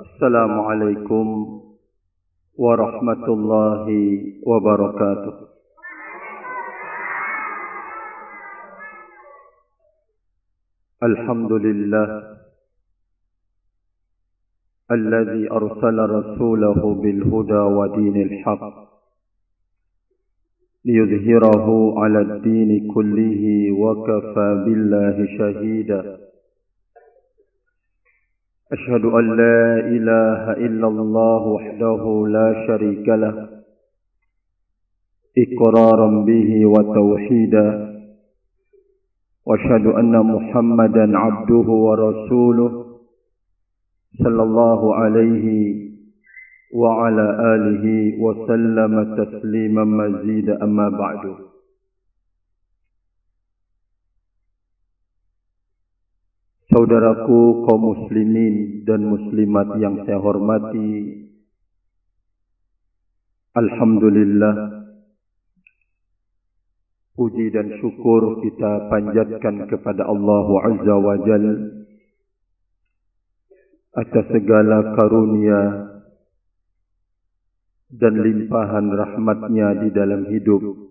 السلام عليكم ورحمة الله وبركاته. الحمد لله الذي أرسل رسوله بالهدى ودين الحق ليظهره على الدين كله وكفى بالله شهيدا. أشهد أن لا إله إلا الله وحده لا شريك له إقرارا به وتوحيدا وأشهد أن محمدا عبده ورسوله صلى الله عليه وعلى آله وسلم تسليما مزيدا أما بعد. Saudaraku kaum muslimin dan muslimat yang saya hormati. Alhamdulillah Puji dan syukur kita panjatkan kepada Allah Azza wa Jal Atas segala karunia Dan limpahan rahmatnya di dalam hidup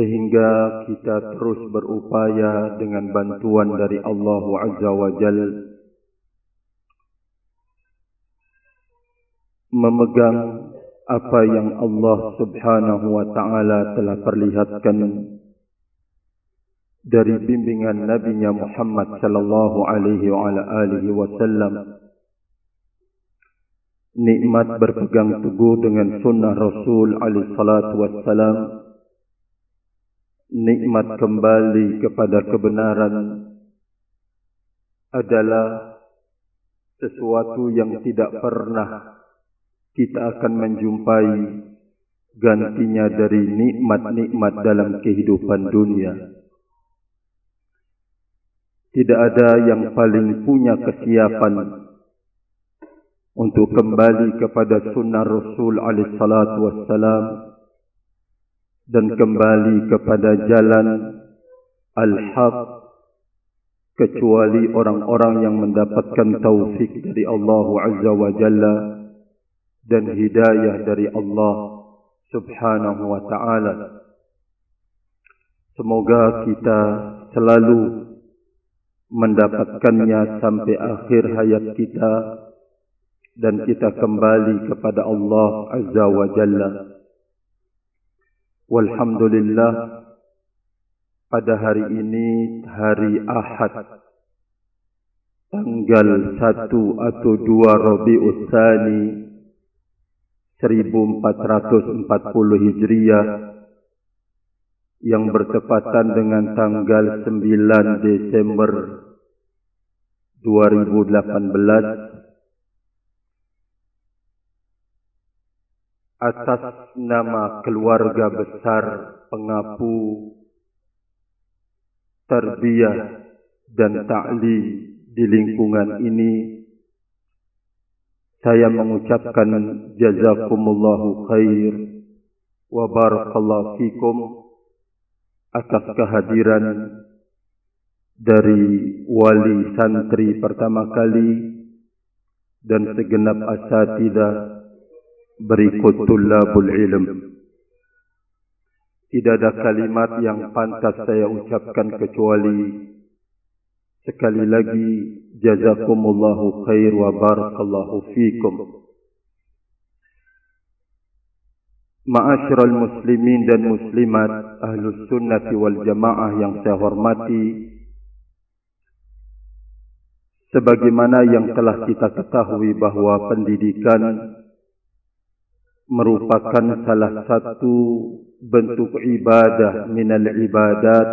sehingga kita terus berupaya dengan bantuan dari Allah Azza wa Jal. Memegang apa yang Allah Subhanahu wa taala telah perlihatkan dari bimbingan Nabi Muhammad sallallahu alaihi wa alihi wasallam nikmat berpegang teguh dengan sunnah Rasul alaihi salatu wassalam nikmat kembali kepada kebenaran adalah sesuatu yang tidak pernah kita akan menjumpai gantinya dari nikmat-nikmat dalam kehidupan dunia. Tidak ada yang paling punya kesiapan untuk kembali kepada sunnah Rasul alaihi salatu wassalam dan kembali kepada jalan al-haq kecuali orang-orang yang mendapatkan taufik dari Allah Azza wa Jalla dan hidayah dari Allah Subhanahu wa taala. Semoga kita selalu mendapatkannya sampai akhir hayat kita dan kita kembali kepada Allah Azza wa Jalla Walhamdulillah. Pada hari ini hari Ahad tanggal 1 atau 2 Rabiul Tsani 1440 Hijriah yang bertepatan dengan tanggal 9 Desember 2018 atas nama keluarga besar pengapu terbiah dan ta'lim di lingkungan ini. Saya mengucapkan jazakumullahu khair wa barakallahu fikum atas kehadiran dari wali santri pertama kali dan segenap asatidah berikut tulabul ilm. Tidak ada kalimat yang pantas saya ucapkan kecuali sekali lagi jazakumullahu khair wa barakallahu fikum. Ma'asyiral muslimin dan muslimat ahlus sunnati wal jamaah yang saya hormati sebagaimana yang telah kita ketahui bahwa pendidikan merupakan salah satu bentuk ibadah minal ibadat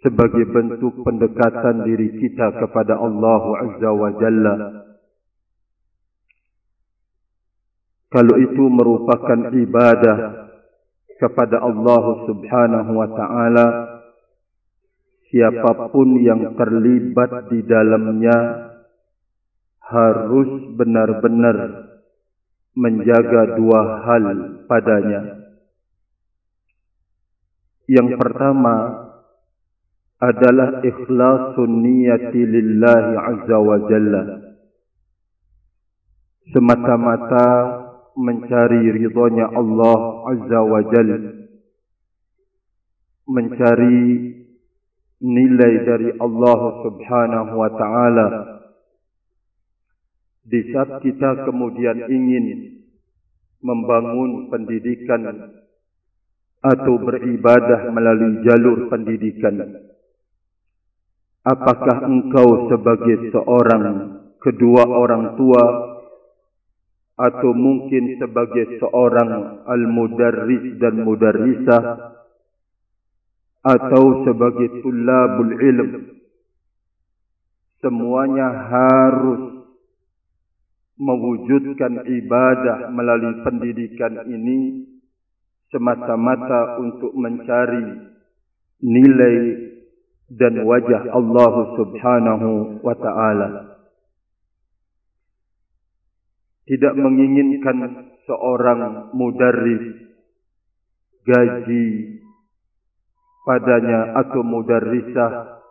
sebagai bentuk pendekatan diri kita kepada Allah Azza wa Jalla. Kalau itu merupakan ibadah kepada Allah Subhanahu wa taala, siapapun yang terlibat di dalamnya harus benar-benar menjaga dua hal padanya. Yang pertama adalah ikhlasun niyati lillahi azza wa jalla. Semata-mata mencari ridhonya Allah azza wa jalla mencari nilai dari Allah subhanahu wa ta'ala di saat kita kemudian ingin membangun pendidikan atau beribadah melalui jalur pendidikan apakah engkau sebagai seorang kedua orang tua atau mungkin sebagai seorang al-mudarris dan mudarrisah atau sebagai tulabul ilm? Semuanya harus mewujudkan ibadah melalui pendidikan ini semata-mata untuk mencari nilai dan wajah Allah Subhanahu wa taala. Tidak menginginkan seorang mudarris gaji padanya atau mudarrisah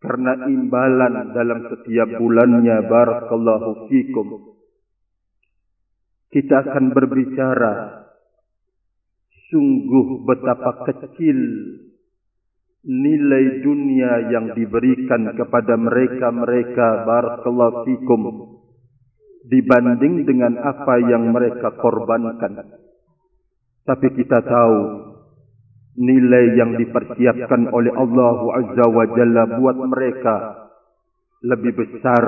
karena imbalan dalam setiap bulannya barakallahu fikum. Kita akan berbicara sungguh betapa kecil nilai dunia yang diberikan kepada mereka-mereka barakallahu fikum dibanding dengan apa yang mereka korbankan. Tapi kita tahu nilai yang dipersiapkan oleh Allah Azza wa Jalla buat mereka lebih besar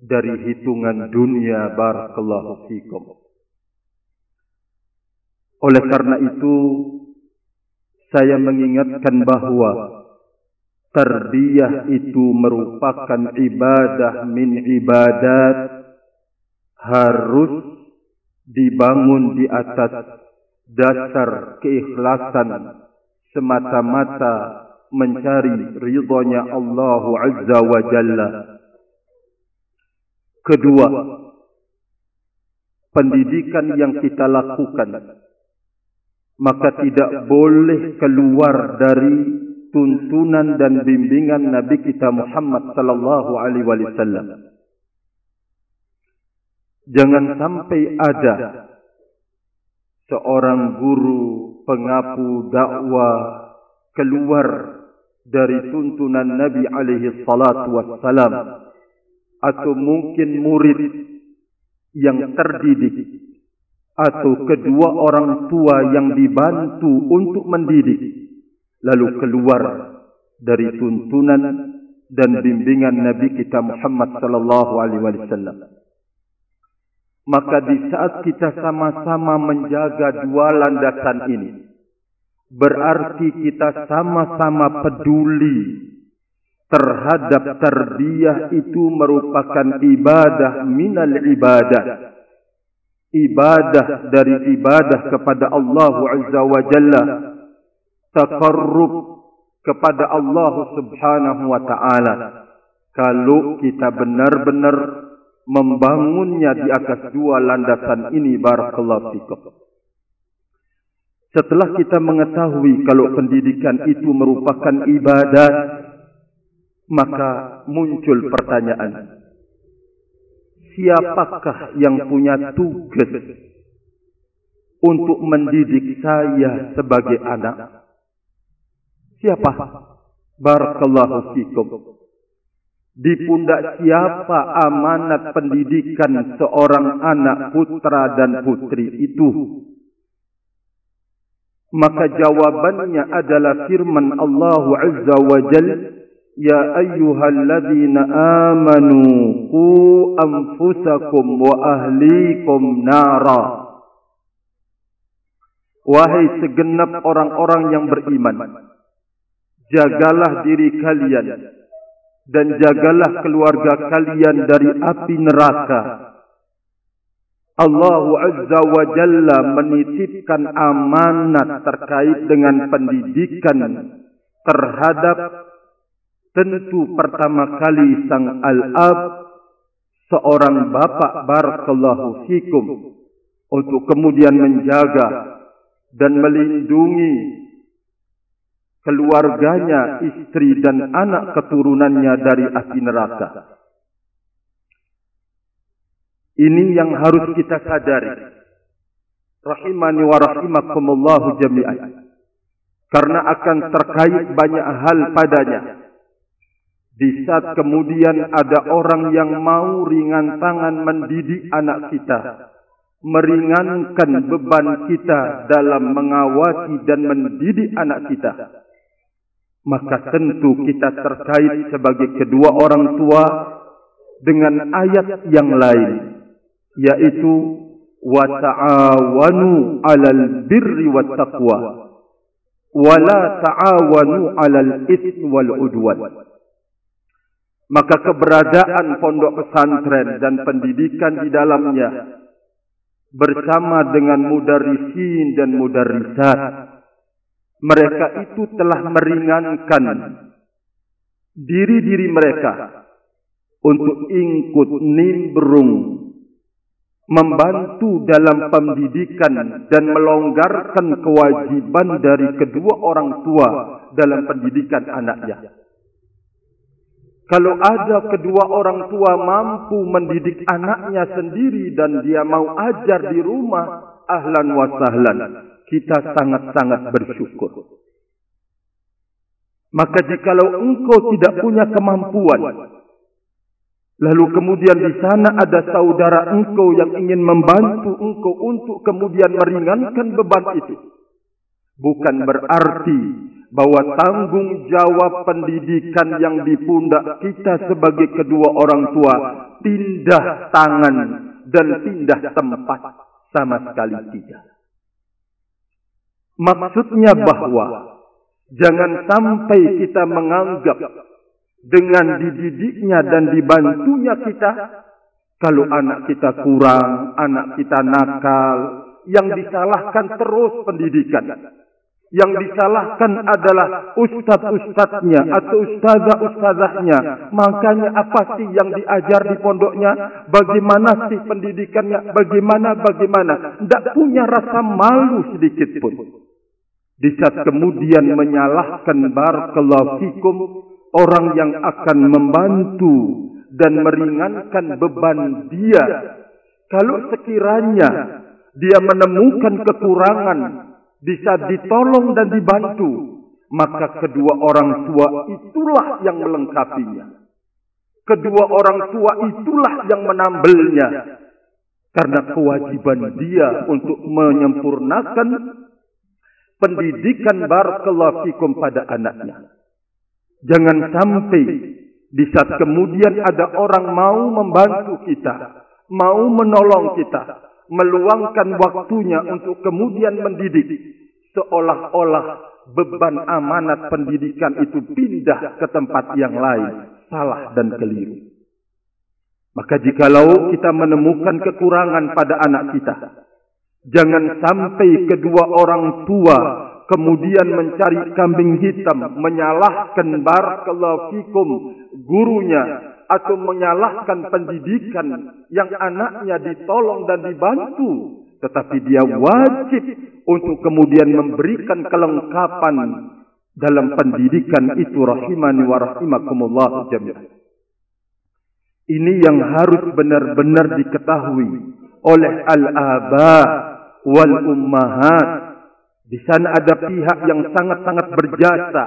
dari hitungan dunia barakallahu fikum. Oleh karena itu saya mengingatkan bahawa tarbiyah itu merupakan ibadah min ibadat harus dibangun di atas dasar keikhlasan semata-mata mencari ridhonya Allah Azza wa Jalla. Kedua, pendidikan yang kita lakukan maka tidak boleh keluar dari tuntunan dan bimbingan Nabi kita Muhammad sallallahu alaihi wasallam. Jangan sampai ada seorang guru pengapu dakwah keluar dari tuntunan Nabi alaihi salatu wassalam atau mungkin murid yang terdidik atau kedua orang tua yang dibantu untuk mendidik lalu keluar dari tuntunan dan bimbingan Nabi kita Muhammad sallallahu alaihi wasallam maka di saat kita sama-sama menjaga dua landasan ini berarti kita sama-sama peduli terhadap tarbiyah itu merupakan ibadah minal ibadah. Ibadah dari ibadah kepada Allah Azza wa Jalla. Taqarrub kepada Allah Subhanahu wa taala. Kalau kita benar-benar membangunnya di atas dua landasan ini barakallahu fikum setelah kita mengetahui kalau pendidikan itu merupakan ibadah maka muncul pertanyaan siapakah yang punya tugas untuk mendidik saya sebagai anak? Siapa? Barakallahu fikum di pundak siapa amanat pendidikan seorang anak putra dan putri itu? Maka jawabannya adalah firman Allah Azza wa Jal, Ya ayyuhalladzina amanu ku anfusakum wa ahlikum nara. Wahai segenap orang-orang yang beriman, jagalah diri kalian dan jagalah keluarga kalian dari api neraka. Allah Azza wa Jalla menitipkan amanat terkait dengan pendidikan terhadap tentu pertama kali sang al-ab seorang bapa barakallahu fikum untuk kemudian menjaga dan melindungi keluarganya, istri dan anak keturunannya dari api neraka. Ini yang harus kita sadari. Rahimani wa rahimakumullahu jami'an. Karena akan terkait banyak hal padanya. Di saat kemudian ada orang yang mau ringan tangan mendidik anak kita meringankan beban kita dalam mengawasi dan mendidik anak kita maka tentu kita terkait sebagai kedua orang tua dengan ayat yang lain yaitu wa ta'awanu 'alal birri wat taqwa. Wa la ta'awanu 'alal itsmi wal udwan. Maka keberadaan pondok pesantren dan pendidikan di dalamnya bersama dengan mudarisin dan mudarisat mereka itu telah meringankan diri-diri mereka untuk ingkut nimbrung membantu dalam pendidikan dan melonggarkan kewajiban dari kedua orang tua dalam pendidikan anaknya. Kalau ada kedua orang tua mampu mendidik anaknya sendiri dan dia mau ajar di rumah, ahlan wa sahlan. Kita sangat-sangat bersyukur. Maka jikalau engkau tidak punya kemampuan, lalu kemudian di sana ada saudara engkau yang ingin membantu engkau untuk kemudian meringankan beban itu, bukan berarti bahwa tanggung jawab pendidikan yang di pundak kita sebagai kedua orang tua pindah tangan dan pindah tempat sama sekali tidak. Maksudnya bahwa jangan sampai kita menganggap dengan dididiknya dan dibantunya kita kalau anak kita kurang, anak kita nakal, yang disalahkan terus pendidikan yang disalahkan adalah ustaz-ustaznya atau ustazah-ustazahnya. Makanya apa sih yang diajar di pondoknya? Bagaimana sih pendidikannya? Bagaimana, bagaimana? Tidak punya rasa malu sedikit pun. Di saat kemudian menyalahkan barakallahu fikum orang yang akan membantu dan meringankan beban dia. Kalau sekiranya dia menemukan kekurangan bisa ditolong dan dibantu, maka kedua orang tua itulah yang melengkapinya. Kedua orang tua itulah yang menambelnya. Karena kewajiban dia untuk menyempurnakan pendidikan barakallahu fikum pada anaknya. Jangan sampai di saat kemudian ada orang mau membantu kita, mau menolong kita, meluangkan waktunya untuk kemudian mendidik seolah-olah beban amanat pendidikan itu pindah ke tempat yang lain salah dan keliru maka jikalau kita menemukan kekurangan pada anak kita jangan sampai kedua orang tua kemudian mencari kambing hitam menyalahkan barakallahu fikum gurunya atau menyalahkan pendidikan yang anaknya ditolong dan dibantu. Tetapi dia wajib untuk kemudian memberikan kelengkapan dalam pendidikan itu rahimani wa rahimakumullah jami'an ini yang harus benar-benar diketahui oleh al-aba wal ummahat. Di sana ada pihak yang sangat-sangat berjasa.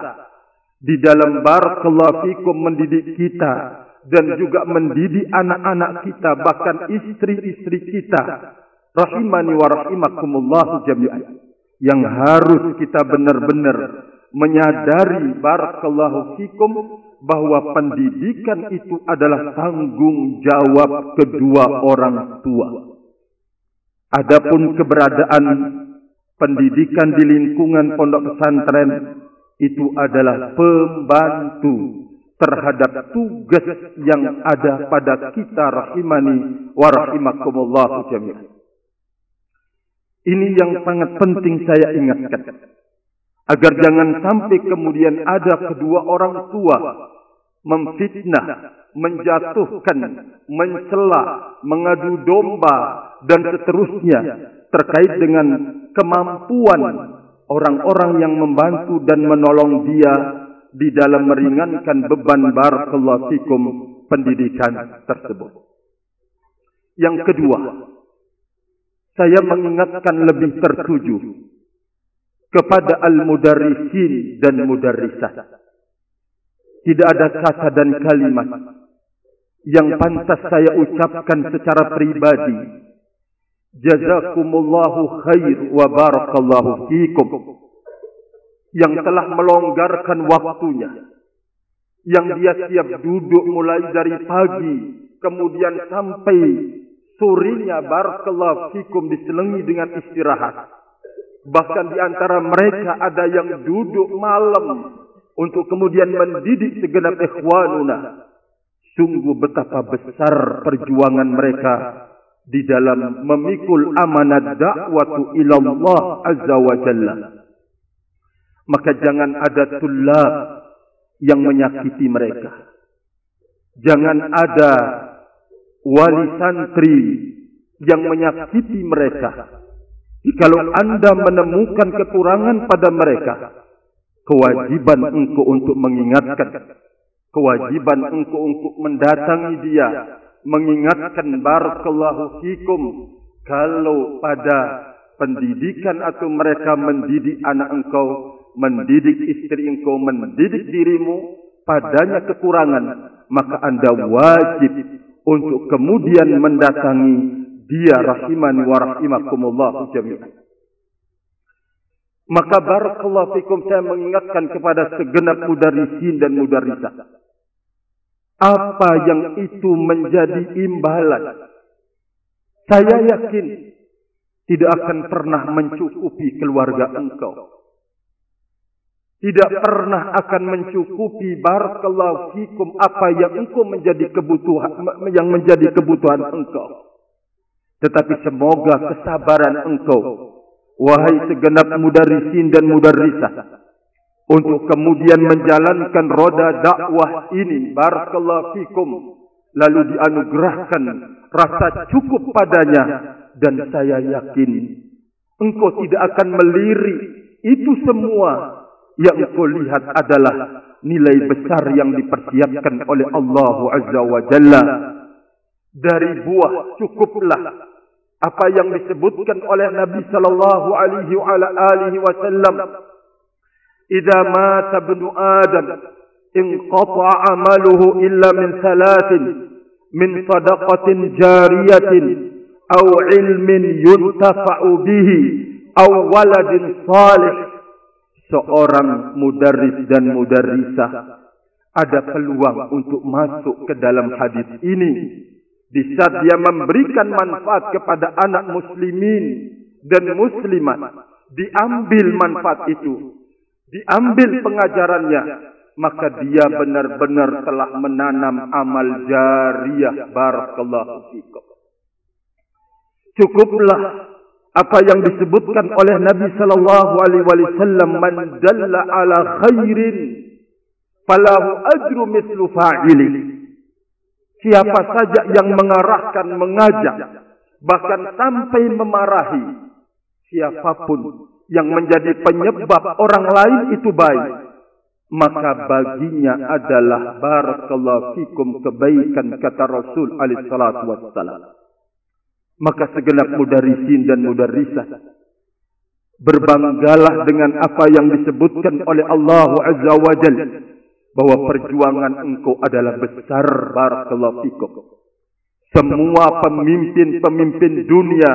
Di dalam barakallahu fikum mendidik kita dan juga mendidik anak-anak kita bahkan istri-istri kita. Rahimani wa rahimakumullah jami'an. Yang harus kita benar-benar menyadari barakallahu fikum bahwa pendidikan itu adalah tanggung jawab kedua orang tua adapun keberadaan pendidikan di lingkungan pondok pesantren itu adalah pembantu terhadap tugas yang ada pada kita rahimani wa rahimakumullah jami'an. Ini yang sangat penting saya ingatkan. Agar jangan sampai kemudian ada kedua orang tua memfitnah, menjatuhkan, mencela, mengadu domba dan seterusnya terkait dengan kemampuan orang-orang yang membantu dan menolong dia di dalam meringankan beban barakallahu fikum pendidikan tersebut. Yang kedua, saya mengingatkan lebih tertuju kepada al-mudarrisin dan mudarrisat. Tidak ada kata dan kalimat yang pantas saya ucapkan secara pribadi. Jazakumullahu khair wa barakallahu fikum. Yang telah melonggarkan waktunya. Yang dia siap duduk mulai dari pagi. Kemudian sampai surinya barakallahu fikum diselengi dengan istirahat. Bahkan di antara mereka ada yang duduk malam untuk kemudian mendidik segenap ikhwanuna Sungguh betapa besar perjuangan mereka di dalam memikul amanat dakwatu ilallah azza wa jalla. Maka jangan ada tulab yang menyakiti mereka. Jangan ada wali santri yang menyakiti mereka. Jikalau anda menemukan kekurangan pada mereka, kewajiban engkau untuk mengingatkan. Kewajiban engkau untuk mendatangi dia mengingatkan barakallahu fikum kalau pada pendidikan atau mereka mendidik anak engkau mendidik istri engkau mendidik dirimu padanya kekurangan maka anda wajib untuk kemudian mendatangi dia rahimani wa rahimakumullah jami'an maka barakallahu fikum saya mengingatkan kepada segenap mudarrisin dan mudarrisat apa yang itu menjadi imbalan. Saya yakin tidak akan pernah mencukupi keluarga engkau. Tidak pernah akan mencukupi barakallahu fikum apa yang engkau menjadi kebutuhan yang menjadi kebutuhan engkau. Tetapi semoga kesabaran engkau wahai segenap mudarrisin dan mudarrisah untuk kemudian menjalankan roda dakwah ini barakallahu fikum lalu dianugerahkan rasa cukup padanya dan saya yakin engkau tidak akan melirik itu semua. Yang engkau lihat adalah nilai besar yang dipersiapkan oleh Allah Azza wa Jalla. Dari buah cukuplah apa yang disebutkan oleh Nabi sallallahu alaihi wa ala alihi wasallam. Idza mata ibnu adam inqata'a amaluhu illa min thalathin min sadaqatin jariyatin aw ilmin yuntafa'u bihi aw waladin salih. Seorang mudarris dan mudarrisah ada peluang untuk masuk ke dalam hadis ini di saat dia memberikan manfaat kepada anak muslimin dan muslimat diambil manfaat itu diambil pengajarannya maka dia benar-benar telah menanam amal jariyah barakallahu fikum. Cukuplah apa yang disebutkan oleh Nabi sallallahu alaihi wasallam man dalla ala khairin falahu ajru mithlu fa'ili siapa saja yang mengarahkan mengajak bahkan sampai memarahi siapapun yang menjadi penyebab orang lain itu baik maka baginya adalah barakallahu fikum kebaikan kata Rasul alaihi salatu wassalam. maka segenap mudarrisin dan mudarrisah berbanggalah dengan apa yang disebutkan oleh Allah azza wajalla bahwa perjuangan engkau adalah besar barakallahu fikum semua pemimpin-pemimpin dunia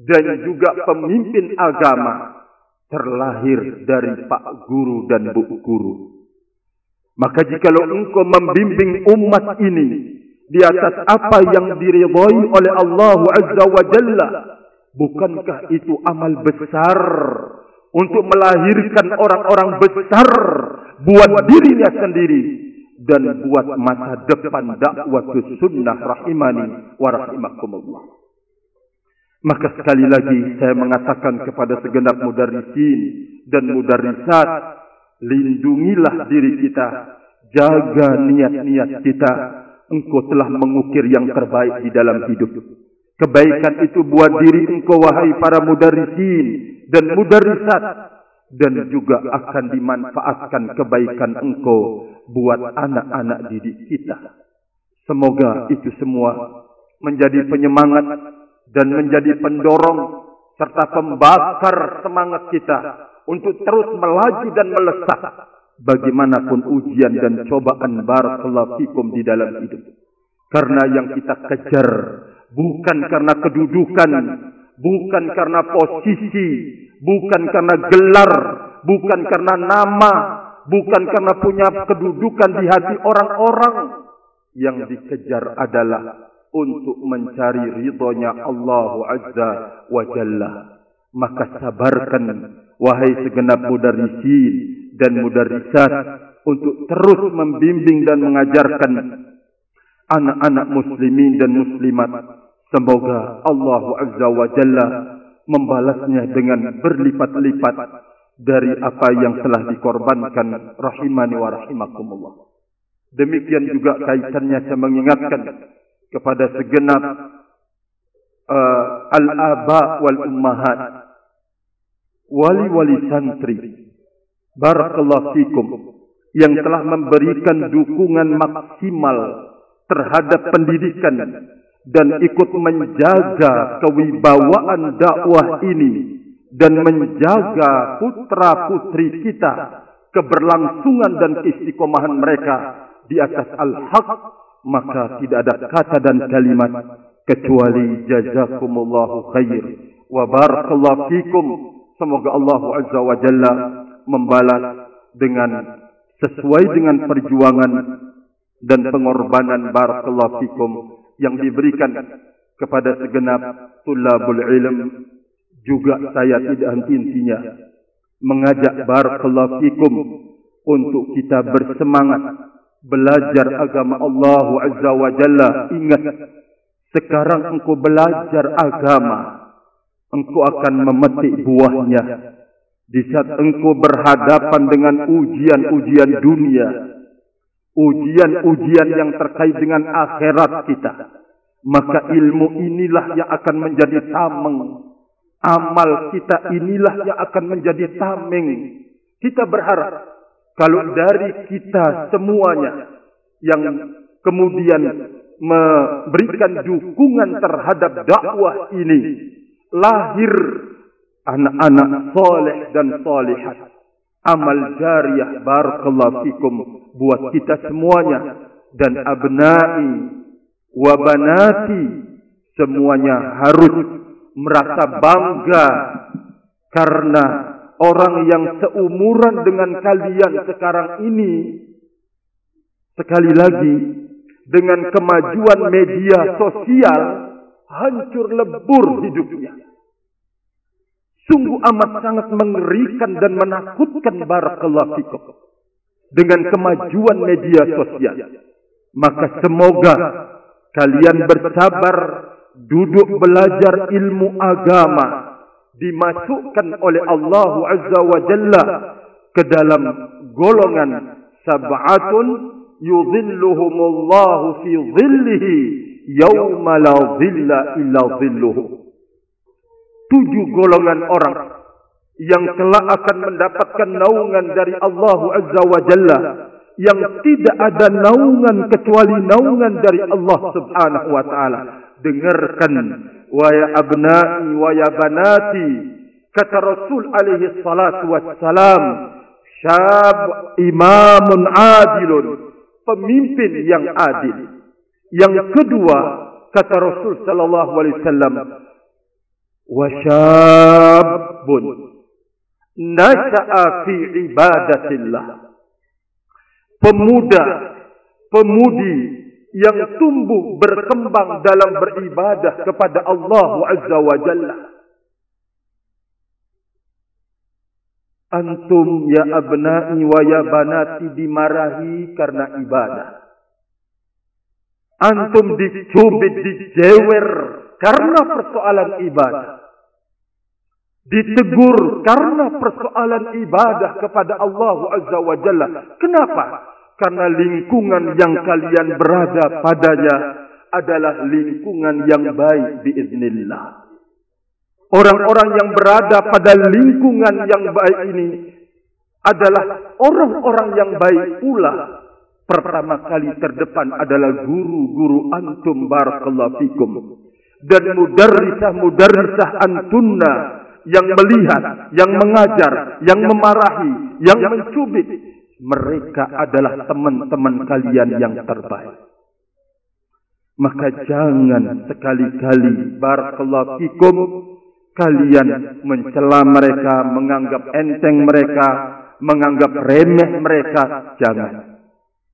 dan juga pemimpin agama terlahir dari pak guru dan bu guru. Maka jika engkau membimbing umat ini di atas apa yang diridhai oleh Allah Azza wa Jalla, bukankah itu amal besar untuk melahirkan orang-orang besar buat dirinya sendiri dan buat masa depan dakwah sunnah rahimani wa rahimakumullah. Maka sekali lagi saya mengatakan kepada segenap mudarrisin dan mudarrisat, lindungilah diri kita, jaga niat-niat kita. Engkau telah mengukir yang terbaik di dalam hidup. Kebaikan itu buat diri engkau wahai para mudarrisin dan mudarrisat dan juga akan dimanfaatkan kebaikan engkau buat anak-anak didik kita. Semoga itu semua menjadi penyemangat dan menjadi pendorong serta pembakar semangat kita untuk terus melaju dan melesat bagaimanapun ujian dan cobaan barakallahu di dalam hidup. Karena yang kita kejar bukan karena kedudukan, bukan karena posisi, bukan karena gelar, bukan karena nama, bukan karena punya kedudukan di hati orang-orang. Yang dikejar adalah untuk mencari ridhonya Allah Azza wa Jalla. Maka sabarkan wahai segenap mudarrisin dan mudarrisat untuk terus membimbing dan mengajarkan anak-anak muslimin dan muslimat. Semoga Allah Azza wa Jalla membalasnya dengan berlipat-lipat dari apa yang telah dikorbankan rahimani wa rahimakumullah. Demikian juga kaitannya saya mengingatkan kepada segenap uh, al-aba wal ummahat wali-wali santri barakallahu fikum yang telah memberikan dukungan maksimal terhadap pendidikan dan ikut menjaga kewibawaan dakwah ini dan menjaga putra-putri kita keberlangsungan dan istiqomahan mereka di atas al-haq maka tidak ada kata dan kalimat kecuali jazakumullahu khair. Wa barakallahu fikum. Semoga Allah azza wa jalla membalas dengan sesuai dengan perjuangan dan pengorbanan. Barakallahu fikum yang diberikan kepada segenap tulabul ilm. Juga saya tidak henti-hentinya mengajak barakallahu fikum untuk kita bersemangat belajar agama Allah Azza wa Jalla. Ingat sekarang engkau belajar agama engkau akan memetik buahnya. Di saat engkau berhadapan dengan ujian-ujian dunia ujian-ujian yang terkait dengan akhirat kita. Maka ilmu inilah yang akan menjadi tameng. Amal kita inilah yang akan menjadi tameng. Kita berharap kalau dari kita semuanya yang kemudian memberikan dukungan terhadap dakwah ini lahir anak-anak soleh dan solehat amal jariah barakallahu fikum buat kita semuanya. Dan abnai wa banati semuanya harus merasa bangga. Karena orang yang seumuran dengan kalian sekarang ini sekali lagi dengan kemajuan media sosial hancur lebur hidupnya. Sungguh amat sangat mengerikan dan menakutkan barakallahu fikum dengan kemajuan media sosial. Maka semoga kalian bersabar duduk belajar ilmu agama dimasukkan oleh Allah Azza wa Jalla ke dalam golongan sab'atun yudhilluhumullahu fi dhillihi yawma la dhilla illa dhilluhu tujuh golongan orang yang telah akan mendapatkan naungan dari Allah Azza wa Jalla yang tidak ada naungan kecuali naungan dari Allah Subhanahu wa taala. Dengarkan wa ya abnai wa ya banati kata Rasul alaihi salatu wassalam syab imamun adilun pemimpin yang adil. Yang kedua kata Rasul sallallahu alaihi wasallam wa syabun. Nasha'a fi ibadatillah. Pemuda, pemudi yang tumbuh berkembang dalam beribadah kepada Allah Azza wa Jalla. Antum ya abna'i wa ya banati dimarahi karena ibadah. Antum dicubit, dijewer karena persoalan ibadah ditegur karena persoalan ibadah kepada Allah Azza wa Jalla. Kenapa? Karena lingkungan yang kalian berada padanya adalah lingkungan yang baik biiznillah. Orang-orang yang berada pada lingkungan yang baik ini adalah orang-orang yang baik pula. Pertama kali terdepan adalah guru-guru antum barakallahu fikum dan mudarrisah-mudarrisah antunna yang melihat, yang mengajar, yang memarahi, yang mencubit. Mereka adalah teman-teman kalian yang terbaik. Maka jangan sekali-kali barakallahu fikum kalian mencela mereka, menganggap enteng mereka, menganggap remeh mereka, jangan.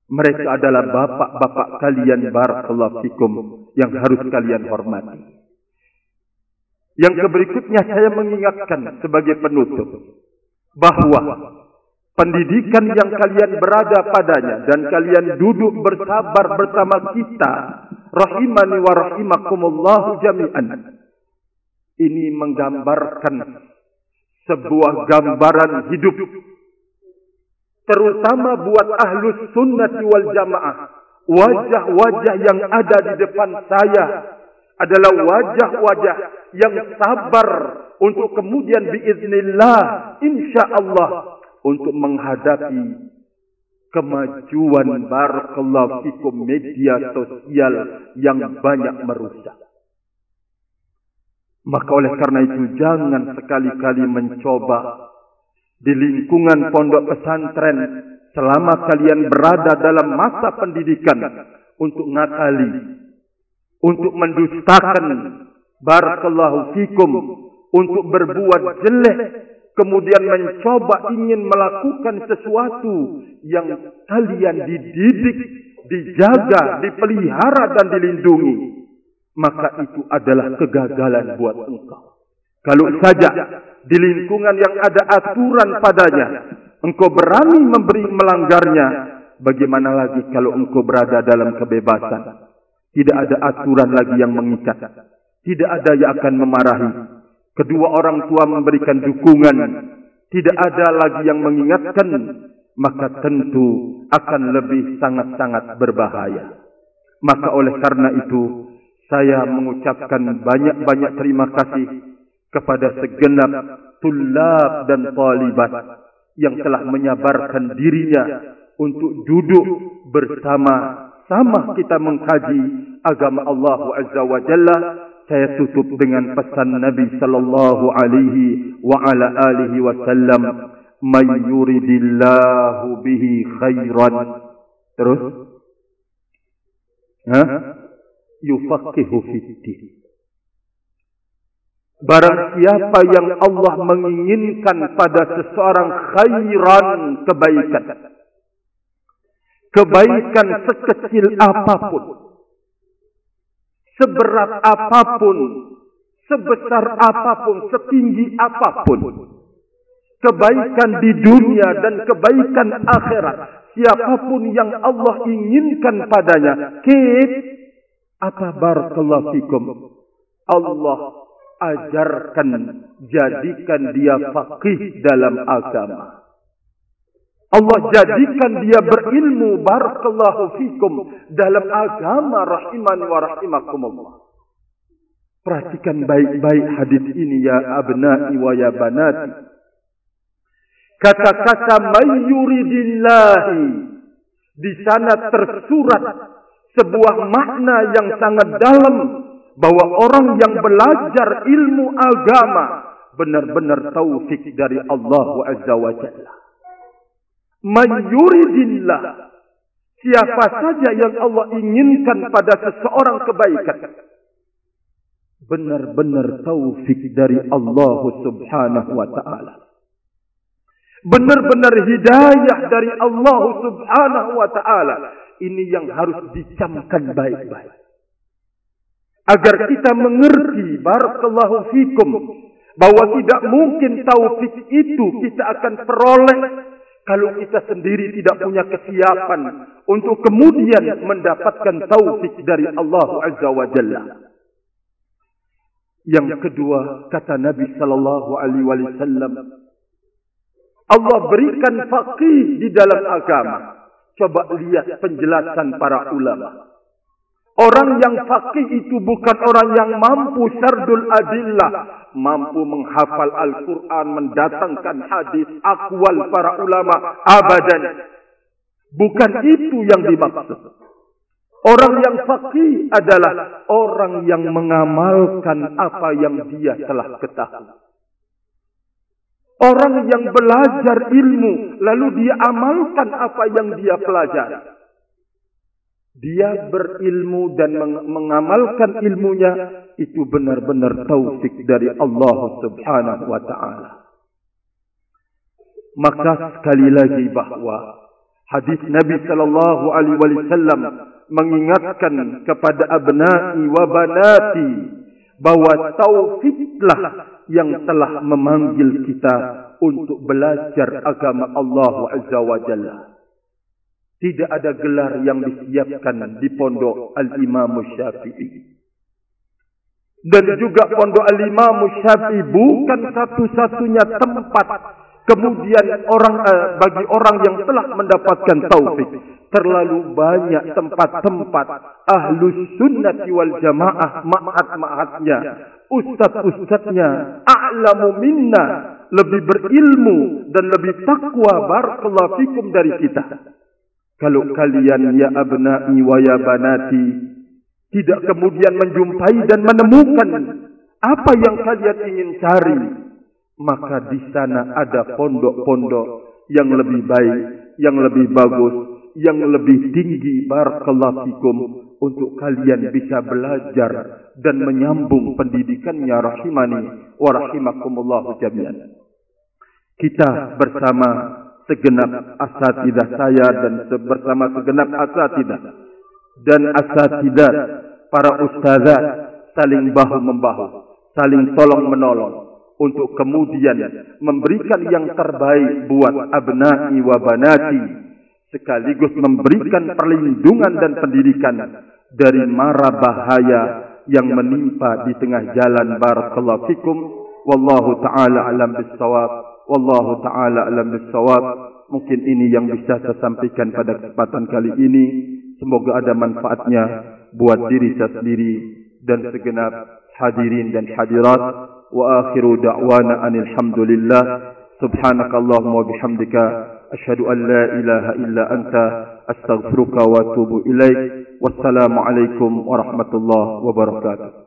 Mereka adalah bapak-bapak kalian barakallahu fikum yang harus kalian hormati. Yang berikutnya saya mengingatkan sebagai penutup bahwa pendidikan yang kalian berada padanya dan kalian duduk bersabar bersama kita rahimani wa rahimakumullah jami'an ini menggambarkan sebuah gambaran hidup terutama buat ahlus sunnati wal jamaah wajah-wajah yang ada di depan saya adalah wajah-wajah yang sabar untuk kemudian biiznillah insyaallah untuk menghadapi kemajuan barakallahu fikum media sosial yang banyak merusak. Maka oleh karena itu jangan sekali-kali mencoba di lingkungan pondok pesantren selama kalian berada dalam masa pendidikan untuk ngakali, untuk mendustakan barakallahu fikum, untuk berbuat jelek, kemudian mencoba ingin melakukan sesuatu yang kalian dididik, dijaga, dipelihara dan dilindungi, maka itu adalah kegagalan buat engkau. Kalau saja di lingkungan yang ada aturan padanya, engkau berani memberi melanggarnya, bagaimana lagi kalau engkau berada dalam kebebasan? Tidak ada aturan lagi yang mengikat. Tidak ada yang akan memarahi. Kedua orang tua memberikan dukungan. Tidak ada lagi yang mengingatkan. Maka tentu akan lebih sangat-sangat berbahaya. Maka oleh karena itu, saya mengucapkan banyak-banyak terima kasih kepada segenap tulab dan talibat yang telah menyabarkan dirinya untuk duduk bersama sama kita mengkaji agama Allah Azza wa Jalla saya tutup dengan pesan Nabi sallallahu alaihi wa ala alihi wasallam may yuridillahu bihi khairan. Terus? Ha? Yufaqihu fid din Barang siapa yang Allah menginginkan pada seseorang khairan kebaikan. Kebaikan sekecil apapun. Seberat apapun. Sebesar apapun. Setinggi apapun. Kebaikan di dunia dan kebaikan akhirat. Siapapun yang Allah inginkan padanya. Kip. Apa barakallahu. Allah ajarkan jadikan dia faqih dalam agama. Allah jadikan dia berilmu barakallahu fikum dalam agama rahiman wa rahimakumullah. Perhatikan baik-baik hadis ini ya abna'i wa ya banati. Kata-kata mayyuridillahi di sana tersurat sebuah makna yang sangat dalam bahwa orang yang belajar ilmu agama benar-benar taufik dari Allah Azza wa Jalla. Man yuridillah siapa saja yang Allah inginkan pada seseorang kebaikan benar-benar taufik dari Allah Subhanahu wa taala. Benar-benar hidayah dari Allah Subhanahu wa taala. Ini yang harus dicamkan baik-baik agar kita mengerti barakallahu fikum bahwa tidak mungkin taufik itu kita akan peroleh kalau kita sendiri tidak punya kesiapan untuk kemudian mendapatkan taufik dari Allah Azza wa Jalla. Yang kedua kata Nabi sallallahu alaihi wasallam Allah berikan faqih di dalam agama. Coba lihat penjelasan para ulama Orang yang faqih itu bukan orang yang mampu sardul adillah. Mampu menghafal Al-Quran, mendatangkan hadis, akwal para ulama, abadan. Bukan itu yang dimaksud. Orang yang faqih adalah orang yang mengamalkan apa yang dia telah ketahui. Orang yang belajar ilmu, lalu dia amalkan apa yang dia pelajari dia berilmu dan mengamalkan ilmunya itu benar-benar taufik dari Allah Subhanahu wa taala. Maka sekali lagi bahawa hadis Nabi sallallahu alaihi wasallam mengingatkan kepada abna'i wa banati bahawa taufiklah yang telah memanggil kita untuk belajar agama Allah Azza wa Jalla. Tidak ada gelar yang disiapkan di pondok Al-Imam Syafi'i. Dan juga pondok Al-Imam Syafi'i bukan satu-satunya tempat kemudian orang uh, bagi orang yang telah mendapatkan taufik. Terlalu banyak tempat-tempat ahlus sunnah wal jamaah ma'at-ma'atnya. Ustaz-ustaznya a'lamu minna lebih berilmu dan lebih takwa barakallahu fikum dari kita. Kalau kalian ya abna'i wa ya banati tidak kemudian menjumpai dan menemukan apa yang kalian ingin cari, maka di sana ada pondok-pondok yang lebih baik, yang lebih bagus, yang lebih tinggi. barakallahu fikum. Untuk kalian bisa belajar dan menyambung pendidikannya rahimani wa rahimakumullah jami'an. Kita bersama segenap asatidah saya dan bersama segenap asatidah. Dan asatidah para ustazah saling bahu membahu, saling tolong menolong untuk kemudian memberikan yang terbaik buat abna'i wa banati sekaligus memberikan perlindungan dan pendidikan dari mara bahaya yang menimpa di tengah jalan. Barakallahu fikum. Wallahu taala alam bisawab Wallahu ta'ala alam bisawab. Mungkin ini yang bisa saya sampaikan pada kesempatan kali ini. Semoga ada manfaatnya buat diri saya sendiri dan segenap hadirin dan hadirat. Wa akhiru da'wana anil hamdulillah. Subhanakallahumma bihamdika. Ashadu an la ilaha illa anta. Astaghfiruka wa atubu ilaih. Wassalamualaikum warahmatullahi wabarakatuh.